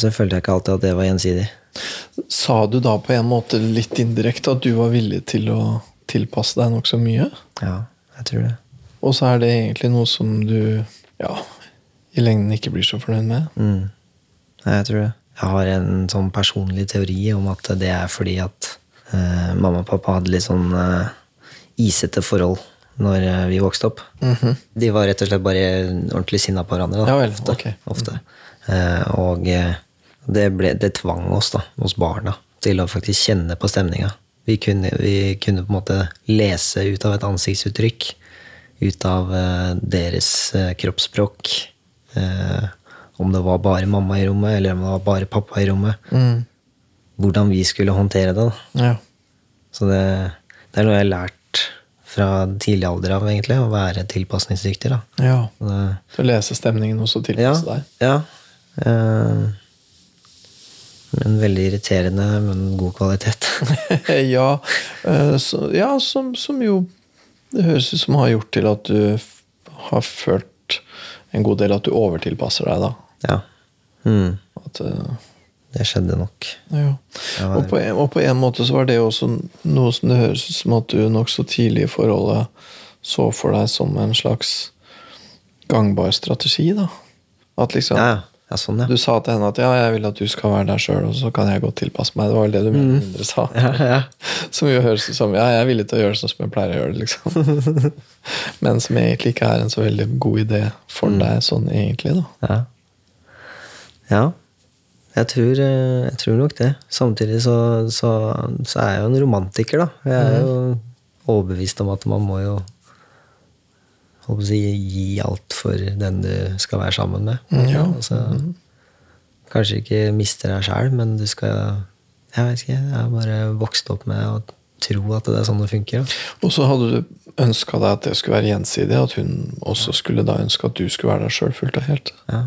Speaker 3: Så følte jeg ikke alltid at det var gjensidig.
Speaker 2: Sa du da på en måte litt indirekte at du var villig til å tilpasse deg nokså mye?
Speaker 3: Ja, jeg tror det.
Speaker 2: Og så er det egentlig noe som du ja, i lengden ikke blir så fornøyd med?
Speaker 3: Mm. Nei, jeg tror det. Jeg har en sånn personlig teori om at det er fordi at eh, mamma og pappa hadde litt sånn eh, isete forhold når eh, vi vokste opp. De var rett og slett bare ordentlig sinna på hverandre. Da,
Speaker 2: Ja vel,
Speaker 3: ofte.
Speaker 2: ok.
Speaker 3: ofte. Eh, og eh, det, ble, det tvang oss, da, oss barna, til å faktisk kjenne på stemninga. Vi kunne, vi kunne på en måte lese ut av et ansiktsuttrykk, ut av eh, deres eh, kroppsspråk. Eh, om det var bare mamma i rommet, eller om det var bare pappa i rommet.
Speaker 2: Mm.
Speaker 3: Hvordan vi skulle håndtere det. da.
Speaker 2: Ja.
Speaker 3: Så det, det er noe jeg har lært fra tidlig alder av, egentlig, å være tilpasningsdyktig. da.
Speaker 2: ja.
Speaker 3: Det,
Speaker 2: Til å lese stemningen også
Speaker 3: ja,
Speaker 2: tilpasse deg?
Speaker 3: ja. Eh, men veldig irriterende, men god kvalitet.
Speaker 2: ja, eh, så, ja som, som jo Det høres ut som har gjort til at du har følt en god del at du overtilpasser deg, da.
Speaker 3: ja. Mm,
Speaker 2: At, eh,
Speaker 3: det skjedde nok.
Speaker 2: ja. Og, på en, og på en måte så var det også noe som det høres ut som at du nokså tidlig i forholdet så for deg som en slags gangbar strategi, da. At liksom
Speaker 3: Ja, ja. sånn.
Speaker 2: Du sa til henne at ja, jeg vil at du skal være der sjøl, og så kan jeg godt tilpasse meg. Det var vel det du mm. mindre sa.
Speaker 3: ja, ja.
Speaker 2: Som jo høres ut som ja, jeg er villig til å gjøre sånn som jeg pleier å gjøre det, liksom. Men som egentlig ikke er en så veldig god idé for deg sånn egentlig, da.
Speaker 3: Ja. ja. Jeg tror, eh, jeg tror nok det. Samtidig så, så, så er jeg jo en romantiker, da. Jeg er jo overbevist om at man må jo si, gi alt for den du skal være sammen med.
Speaker 2: Ja.
Speaker 3: Altså, Kanskje ikke mister deg sjæl, men du skal Jeg vet ikke. Jeg har bare vokst opp med å tro at det er sånn det funker. Da.
Speaker 2: Og så hadde du ønska deg at det skulle være gjensidig, at hun også skulle da ønske at du skulle være der sjøl fullt og helt.
Speaker 3: Ja.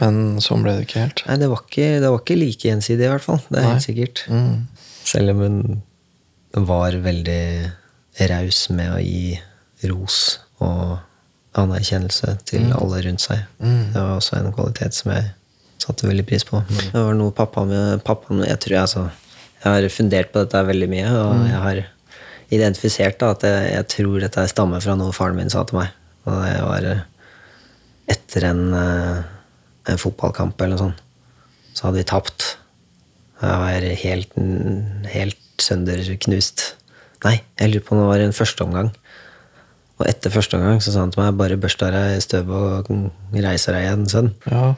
Speaker 2: Men sånn ble det ikke helt.
Speaker 3: Nei, det var ikke, det var ikke like gjensidig, i hvert fall. Det er
Speaker 2: Nei.
Speaker 3: helt sikkert.
Speaker 2: Mm.
Speaker 3: Selv om hun var veldig raus med å gi ros og anerkjennelse til alle rundt seg. Det var også en kvalitet som jeg satte veldig pris på. Men det var noe pappa med pappaen Jeg tror jeg, altså, jeg har fundert på dette veldig mye, og jeg har identifisert da, at jeg, jeg tror dette stammer fra noe faren min sa til meg. Og det var eh, etter en, eh, en fotballkamp eller noe sånt. Så hadde vi tapt. Jeg var helt, helt sønderknust. Nei, jeg lurer på om det var en første omgang. Og etter første omgang så sa han til meg bare børst av deg støvet og reiser deg igjen, sønn.
Speaker 2: Ja.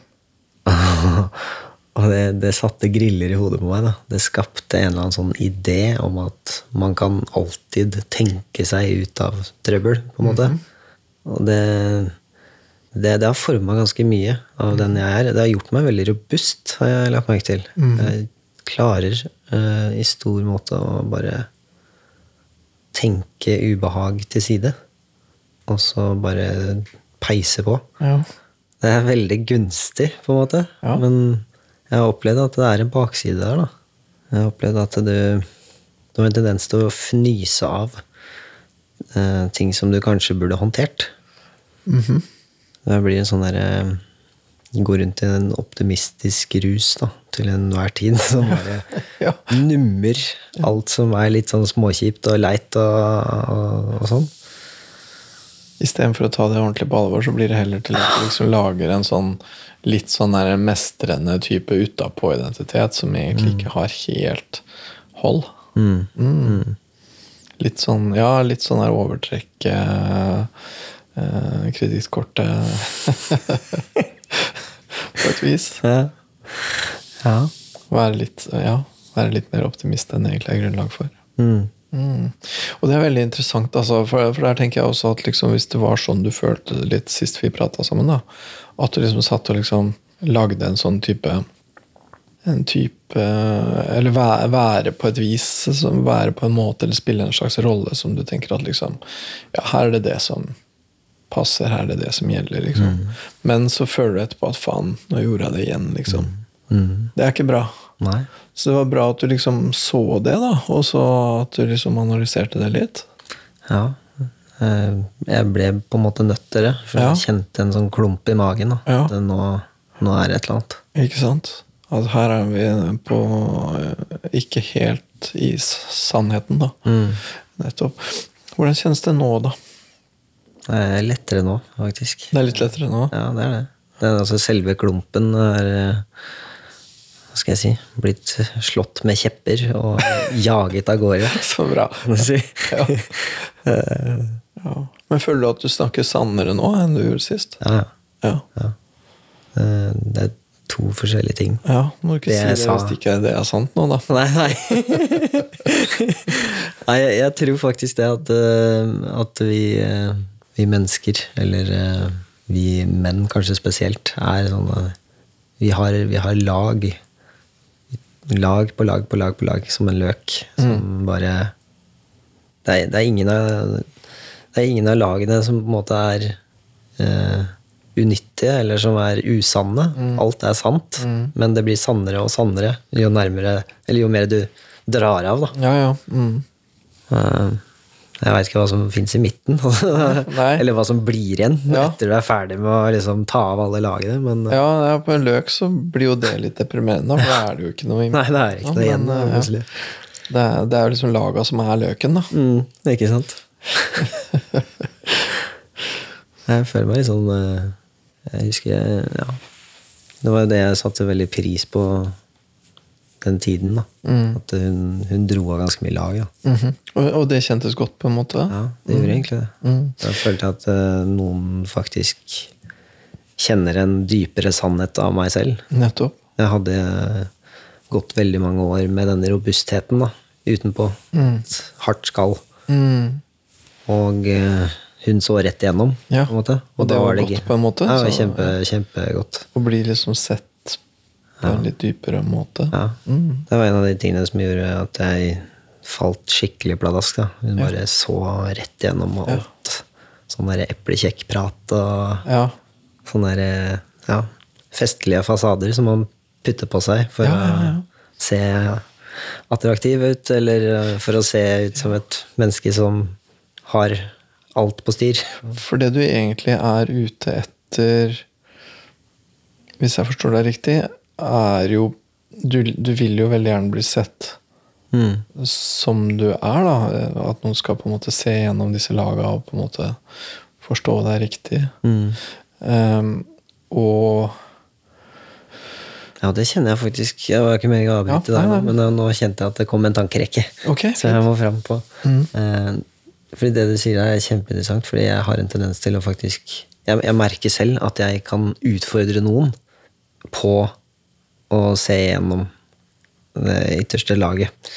Speaker 3: og det, det satte griller i hodet på meg. da. Det skapte en eller annen sånn idé om at man kan alltid tenke seg ut av trøbbel, på en måte. Og det, det, det har forma ganske mye av den jeg er. Det har gjort meg veldig robust, har jeg lagt merke til. Jeg klarer uh, i stor måte å bare tenke ubehag til side. Og så bare peise på.
Speaker 2: ja.
Speaker 3: Det er veldig gunstig, på en måte.
Speaker 2: Ja.
Speaker 3: Men jeg har opplevd at det er en bakside der, da. Jeg har opplevd at du, du har en tendens til å fnyse av uh, ting som du kanskje burde håndtert. Det blir en sånn derre Gå rundt i en optimistisk rus da, til enhver tid. Som bare
Speaker 2: Ja.
Speaker 3: nummer alt som er litt sånn småkjipt og leit og, og, og sånn.
Speaker 2: Istedenfor å ta det ordentlig på alvor, så blir det heller til at du liksom lager en sånn litt sånn der mestrende type utapå-identitet som egentlig ikke har helt hold. Mm. Litt sånn ja, litt sånn der overtrekke eh, kredittkortet På et vis.
Speaker 3: Ja. ja.
Speaker 2: Være litt, ja, være litt mer optimist enn egentlig er grunnlag for.
Speaker 3: Mm.
Speaker 2: Mm. Og det er veldig interessant, altså, for, for der tenker jeg også at liksom, hvis det var sånn du følte det litt sist vi prata sammen, da, at du liksom satt og liksom lagde en sånn type en type Eller være, være på et vis, være på en måte, eller spille en slags rolle som du tenker at liksom Ja, her er det det som passer, her er det det som gjelder, liksom. Men så føler du etterpå at faen, nå gjorde jeg det igjen, liksom. Det er ikke bra.
Speaker 3: Nei.
Speaker 2: Så det var bra at du liksom så det, da, og så at du liksom analyserte det litt.
Speaker 3: Ja. Eh, Jeg ble på en måte nødt til det, for
Speaker 2: Ja.
Speaker 3: jeg kjente en sånn klump i magen. Da.
Speaker 2: Ja.
Speaker 3: At det nå, nå er det et eller annet.
Speaker 2: Ikke sant? At her er vi på eh, ikke helt i sannheten, da. Nettopp. Hvordan kjennes det nå, da?
Speaker 3: Det er lettere nå, faktisk.
Speaker 2: Det er litt lettere nå?
Speaker 3: Ja, det er det. det er, altså, selve klumpen er eh, Hva skal jeg si Blitt slått med kjepper og jaget av gårde.
Speaker 2: Så bra. Ja. ja. Men føler du at du snakker sannere nå enn du gjorde sist?
Speaker 3: Ja,
Speaker 2: Ja.
Speaker 3: ja. Eh, Det er to forskjellige ting.
Speaker 2: ja må ikke
Speaker 3: Det
Speaker 2: si det
Speaker 3: sa.
Speaker 2: hvis ikke det er sant nå, da.
Speaker 3: Nei, nei. nei jeg, jeg tror faktisk det at, eh, at vi, vi mennesker, eller eh, vi menn kanskje spesielt, er sånn eh, vi har, vi har lag. Lag på lag på lag på lag, som en løk. Som bare det er, det, er ingen av, det er ingen av lagene som på en måte er eh, unyttige, eller som er usanne. Alt er sant, men det blir sannere og sannere jo nærmere Eller jo mer du drar av, da.
Speaker 2: Ja, ja. Mm.
Speaker 3: Jeg veit ikke hva som fins i midten. Eller hva som blir igjen
Speaker 2: Ja.
Speaker 3: etter du er ferdig med å liksom ta av alle lagene. Men eh,
Speaker 2: Ja, ja, på en løk så blir jo det litt deprimerende, for da er det jo ikke noe i
Speaker 3: nei, det er ikke noe igjen.
Speaker 2: men, eh, ja. Det er, det er jo liksom laga som er løken, da.
Speaker 3: Mm, ikke sant? jeg føler meg litt sånn eh, Jeg husker jeg, ja. Det var jo det jeg satte veldig pris på den tiden. da At hun, hun dro av ganske mye lag. da
Speaker 2: Mhm. og, og det kjentes godt, på en måte?
Speaker 3: Ja, det gjorde egentlig det. Jeg følte at uh, noen faktisk kjenner en dypere sannhet av meg selv.
Speaker 2: Nettopp.
Speaker 3: Jeg hadde gått veldig mange år med denne robustheten da, utenpå. Et hardt skall.
Speaker 2: Mm.
Speaker 3: Og uh, hun så rett igjennom,
Speaker 2: Ja,
Speaker 3: på en måte.
Speaker 2: og det
Speaker 3: da
Speaker 2: var
Speaker 3: det
Speaker 2: godt på en måte,
Speaker 3: Ja, var kjempe, kjempegodt.
Speaker 2: Å bli liksom sett på en litt dypere måte.
Speaker 3: Ja.
Speaker 2: Mm.
Speaker 3: Det var en av de tingene som gjorde at jeg falt skikkelig pladask. Da. Hun bare så rett gjennom og alt. Sånn der eplekjekkprat og
Speaker 2: Ja.
Speaker 3: sånne der, ja, festlige fasader som man putter på seg for
Speaker 2: Ja, ja, ja.
Speaker 3: å se attraktiv ut, eller eh, for å se ut som et menneske som har alt på styr.
Speaker 2: For det du egentlig er ute etter, hvis jeg forstår deg riktig, er jo Du, du vil jo veldig gjerne bli sett
Speaker 3: Mm.
Speaker 2: som du er, da. At noen skal på en måte se gjennom disse laga og på en måte forstå deg riktig.
Speaker 3: Mm.
Speaker 2: Um, og
Speaker 3: Ja, det kjenner jeg faktisk. Jeg var ikke meningen å avbryte
Speaker 2: Ja,
Speaker 3: men nå kjente jeg at det kom en tankerekke.
Speaker 2: Okay,
Speaker 3: Så jeg må fram på.
Speaker 2: Mm.
Speaker 3: Eh, fordi det du sier er kjempeinteressant, fordi jeg har en tendens til å faktisk Jeg, jeg merker selv at jeg kan utfordre noen på å se gjennom det ytterste laget.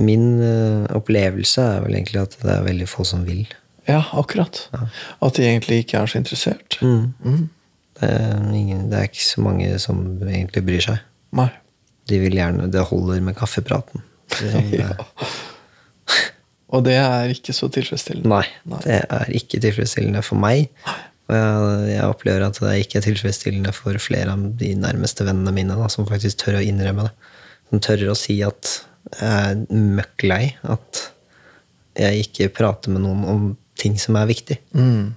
Speaker 3: Min eh, opplevelse er vel egentlig at det er veldig få som vil.
Speaker 2: Ja, akkurat. At de egentlig ikke er så interessert. Mm.
Speaker 3: Det er, ingen, det er ikke så mange som egentlig bryr seg.
Speaker 2: Nei.
Speaker 3: De vil gjerne Det holder med kaffepraten. Liksom,
Speaker 2: Ja. Og det er ikke så tilfredsstillende.
Speaker 3: Nei, det er ikke tilfredsstillende for meg. Og jeg, jeg opplever at det ikke er tilfredsstillende for flere av de nærmeste vennene mine, da, som faktisk tør å innrømme det. Som tør å si at jeg er møkk lei at jeg ikke prater med noen om ting som er viktig.
Speaker 2: Mm.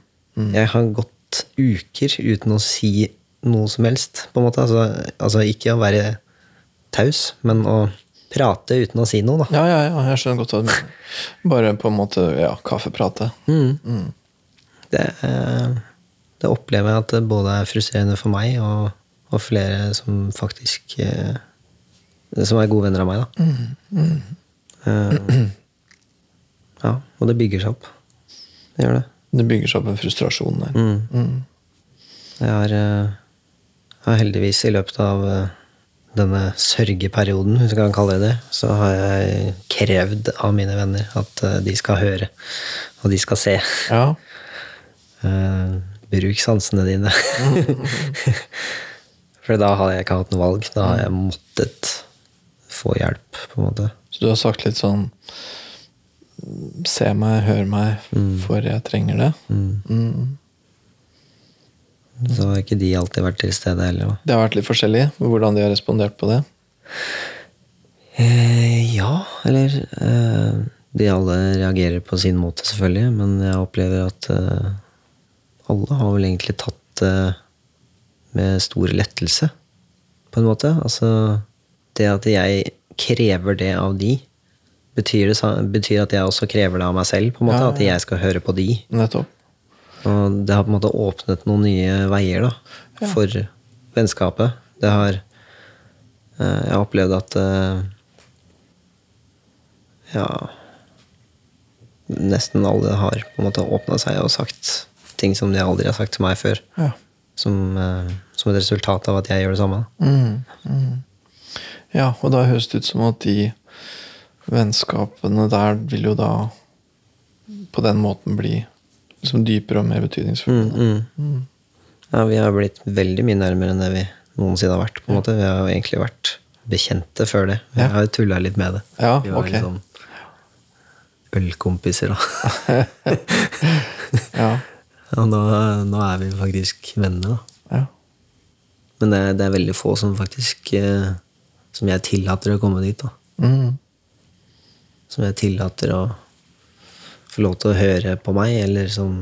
Speaker 3: Jeg har gått uker uten å si noe som helst, på en måte. Altså, altså ikke å være taus, men å prate uten å si noe, da.
Speaker 2: Ja, ja, ja, jeg skjønner godt hva du mener. Bare på en måte ja, kaffeprate.
Speaker 3: Mm. Det, eh, det opplever jeg at det både er frustrerende for meg og, og flere som faktisk eh, Som er gode venner av meg, da. Eh, ja, og det bygger seg opp. Det gjør det.
Speaker 2: Det bygger seg opp en frustrasjon der.
Speaker 3: Mm. Jeg har, eh, har heldigvis i løpet av denne sørgeperioden, hvis jeg kan kalle det det, så har jeg krevd av mine venner at de skal høre, og de skal se.
Speaker 2: Ja.
Speaker 3: Bruk sansene dine. For da har jeg ikke hatt noe valg. Da har jeg måttet få hjelp, på en måte.
Speaker 2: Så du har sagt litt sånn Se meg, hør meg, for jeg trenger det. Mm.
Speaker 3: Så har ikke de alltid vært til stede heller.
Speaker 2: Det har vært litt forskjellig hvordan de har respondert på det.
Speaker 3: Eh, ja, eller eh, De alle reagerer på sin måte, selvfølgelig, men jeg opplever at eh, alle har vel egentlig tatt det med stor lettelse, på en måte. Altså Det at jeg krever det av de, betyr, det, betyr at jeg også krever det av meg selv, på en måte.
Speaker 2: Ja, ja,
Speaker 3: At jeg skal høre på de.
Speaker 2: Nettopp.
Speaker 3: Og det har på en måte åpnet noen nye veier da, for vennskapet. Det har eh, Jeg har opplevd at eh, Ja Nesten alle har på en måte åpna seg og sagt ting som de aldri har sagt til meg før.
Speaker 2: Ja.
Speaker 3: Som, eh, som et resultat av at jeg gjør det samme.
Speaker 2: Mm, mm. Ja, og da høres det ut som at de vennskapene der vil jo da på den måten bli liksom dypere og mer betydningsfulle.
Speaker 3: Mm, mm. Ja, vi har blitt veldig mye nærmere enn det vi noensinne har vært. på en måte. Vi har jo egentlig vært bekjente før det. Vi
Speaker 2: Ja.
Speaker 3: har jo tulla litt med det.
Speaker 2: Ja,
Speaker 3: vi var
Speaker 2: litt
Speaker 3: liksom ølkompiser, da.
Speaker 2: Ja,
Speaker 3: Og nå, nå er vi faktisk venner, da.
Speaker 2: ja.
Speaker 3: Men det det er veldig få som faktisk eh, Som jeg tillater å komme dit. da.
Speaker 2: Mm.
Speaker 3: Som jeg tillater å få lov til å høre på meg, eller som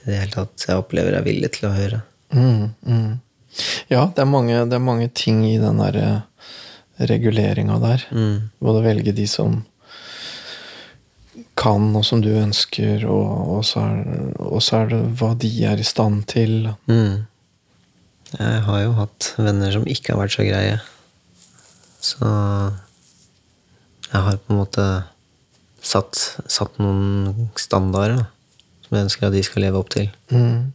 Speaker 3: i det hele tatt jeg opplever er villig til å høre.
Speaker 2: Mm, mm. Ja, det er, mange, det er mange ting i den der eh, reguleringa der.
Speaker 3: Mm.
Speaker 2: Både velge de som kan, og som du ønsker, og, og, så er, og så er det hva de er i stand til.
Speaker 3: Mm. Jeg har jo hatt venner som ikke har vært så greie. Så jeg har på en måte satt, satt noen standarder da, som jeg ønsker at de skal leve opp til.
Speaker 2: Mm.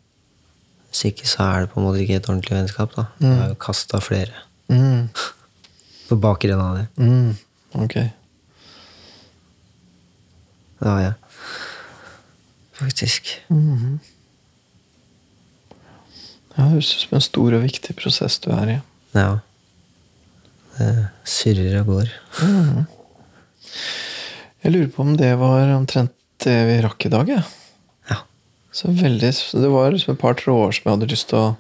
Speaker 3: Hvis ikke så er det på en måte ikke et ordentlig vennskap. da. Jeg har jo kasta flere
Speaker 2: Mm.
Speaker 3: på bakgrunn av det.
Speaker 2: Mm. Ok.
Speaker 3: Det har jeg. Faktisk.
Speaker 2: Mhm. Ja, det høres ut som en stor og viktig prosess du er i.
Speaker 3: Ja. Det surrer og går.
Speaker 2: Jeg lurer på om det var omtrent det vi rakk i dag. Ja.
Speaker 3: Ja.
Speaker 2: Så veldig, det var liksom et par tråder som jeg hadde lyst til å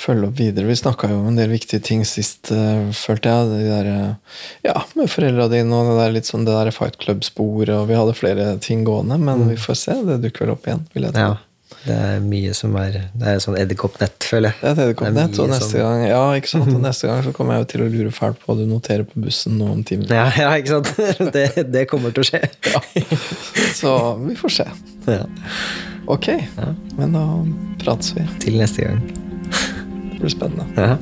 Speaker 2: følge opp videre. Vi snakka jo om en del viktige ting sist, uh, følte jeg. De der, eh, ja, med foreldra dine og det der, litt sånn det der Fight Club-sporet. Og vi hadde flere ting gående, men vi får se. Det dukker vel opp igjen. vil jeg tro.
Speaker 3: ja. Det er mye som er Det er sånn edderkoppnett, føler jeg.
Speaker 2: Det er et det kom
Speaker 3: Det er
Speaker 2: nett, og neste
Speaker 3: som-
Speaker 2: gang Ja, ikke sant? Og neste gang så kommer jeg jo til å lure fælt på hva du noterer på bussen nå om timen.
Speaker 3: Ja, ja, ikke sant? Det, det kommer til å skje.
Speaker 2: Ja. Så vi får se.
Speaker 3: Ja.
Speaker 2: Ok, men da prates vi.
Speaker 3: Til neste gang.
Speaker 2: Det blir spennende.
Speaker 3: Ja.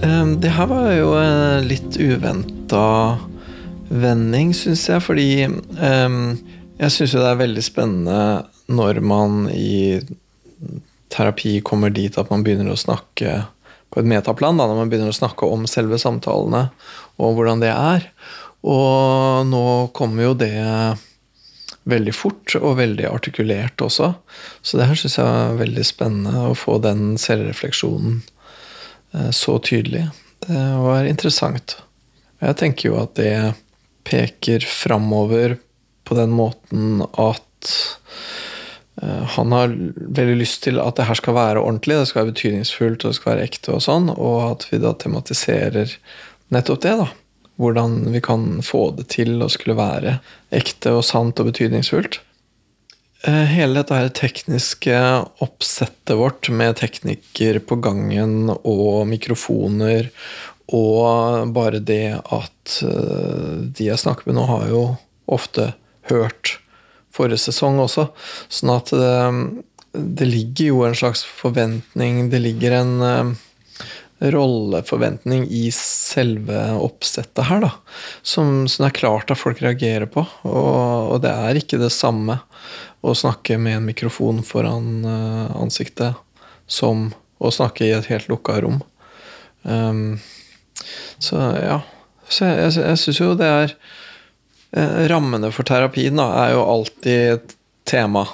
Speaker 2: Um, det her var jo en litt uventa vending, syns jeg, fordi um, jeg syns jo det er veldig spennende når man i terapi kommer dit at man begynner å snakke på et metaplan, da, når man begynner å snakke om selve samtalene og hvordan det er. Og nå kommer jo det veldig fort og veldig artikulert også. Så det her syns jeg er veldig spennende å få den selvrefleksjonen eh, så tydelig. Det var interessant. Jeg tenker jo at det peker framover på den måten at han har veldig lyst til at det her skal være ordentlig, det skal være betydningsfullt og det skal være ekte, og sånn, og at vi da tematiserer nettopp det. da. Hvordan vi kan få det til å skulle være ekte og sant og betydningsfullt. Eh, hele dette her tekniske oppsettet vårt med teknikker på gangen og mikrofoner og bare det at eh, de jeg snakker med nå, har jo ofte hørt forrige sesong også. Sånn at det, det ligger jo en slags forventning, det ligger en uh, rolleforventning i selve oppsettet her, da. Som, som det er klart at folk reagerer på. Og, og, det er ikke det samme å snakke med en mikrofon foran uh, ansiktet som å snakke i et helt lukka rom. Um, så ja. Så jeg, jeg, jeg syns jo det er Rammene for terapien da, er jo alltid et tema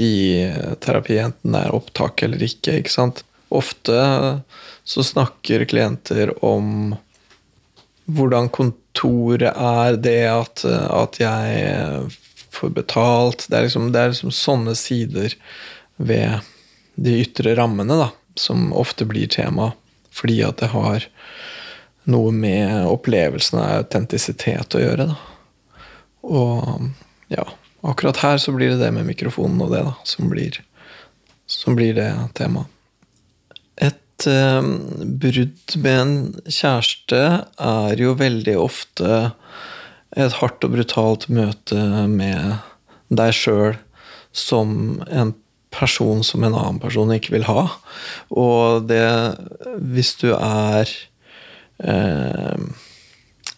Speaker 2: i terapi, enten det er opptak eller ikke. ikke sant? Ofte så snakker klienter om hvordan kontoret er, det at, at jeg får betalt det er, liksom, det er liksom sånne sider ved de ytre rammene da, som ofte blir tema, fordi at det har noe med opplevelsen av autentisitet å gjøre. Da. Og ja, akkurat her så blir det det med mikrofonen og det da, som blir, som blir det temaet. Et eh, brudd med en kjæreste er jo veldig ofte et hardt og brutalt møte med deg sjøl som en person som en annen person ikke vil ha. Og det Hvis du er eh,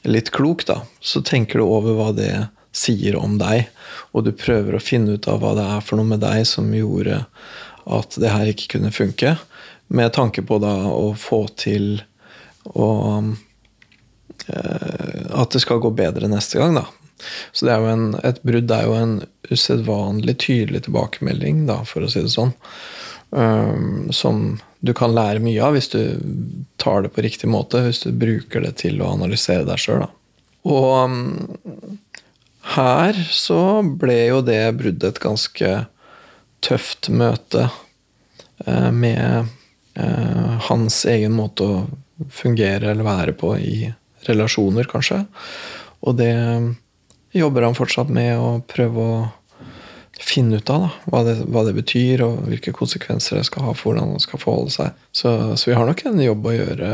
Speaker 2: litt klok, da, så tenker du over hva det sier om deg, og du prøver å finne ut av hva det er for noe med deg som gjorde at det her ikke kunne funke med tanke på da å få til å eh, At det skal gå bedre neste gang, da. Så det er jo en, et brudd er jo en usedvanlig tydelig tilbakemelding, da, for å si det sånn. Um, som du kan lære mye av hvis du tar det på riktig måte. Hvis du bruker det til å analysere deg sjøl. Og um, her så ble jo det bruddet et ganske tøft møte uh, med Eh, hans egen måte å fungere eller være på i relasjoner, kanskje. Og det jobber han fortsatt med å prøve å finne ut av. Da, hva, det, hva, det, betyr, og hvilke konsekvenser det skal ha for hvordan man skal forholde seg. Så, så, vi har nok en jobb å gjøre.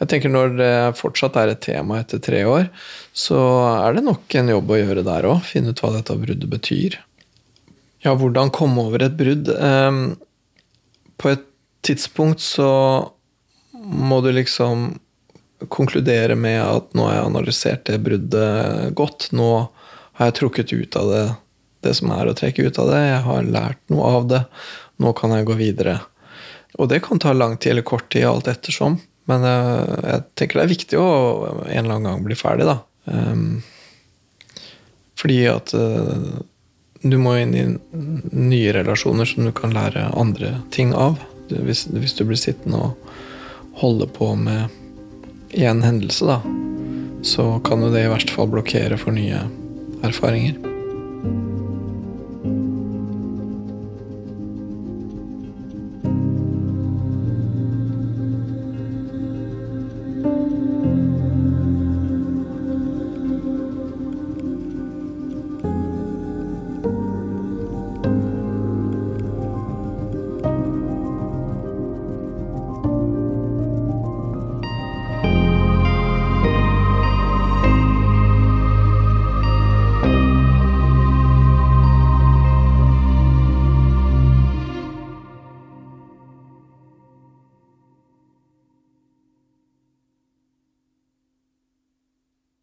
Speaker 2: Jeg tenker Når det fortsatt er et tema etter tre år, så er det nok en jobb å gjøre der òg. Finne ut hva dette bruddet betyr. Ja, hvordan komme over et brudd? Um, på et tidspunkt så må du liksom konkludere med at nå har jeg analysert det bruddet godt. Nå har jeg trukket ut av det det som er å trekke ut av det. Jeg har lært noe av det. Nå kan jeg gå videre. Og det kan ta lang tid eller kort tid, alt ettersom. Men eh, jeg tenker det er viktig å en eller annen gang bli ferdig, da. Um, fordi at uh, du må inn i nye relasjoner som du kan lære andre ting av hvis, hvis, du blir sittende og holde på med én hendelse, da, så kan jo det i verste fall blokkere for nye erfaringer.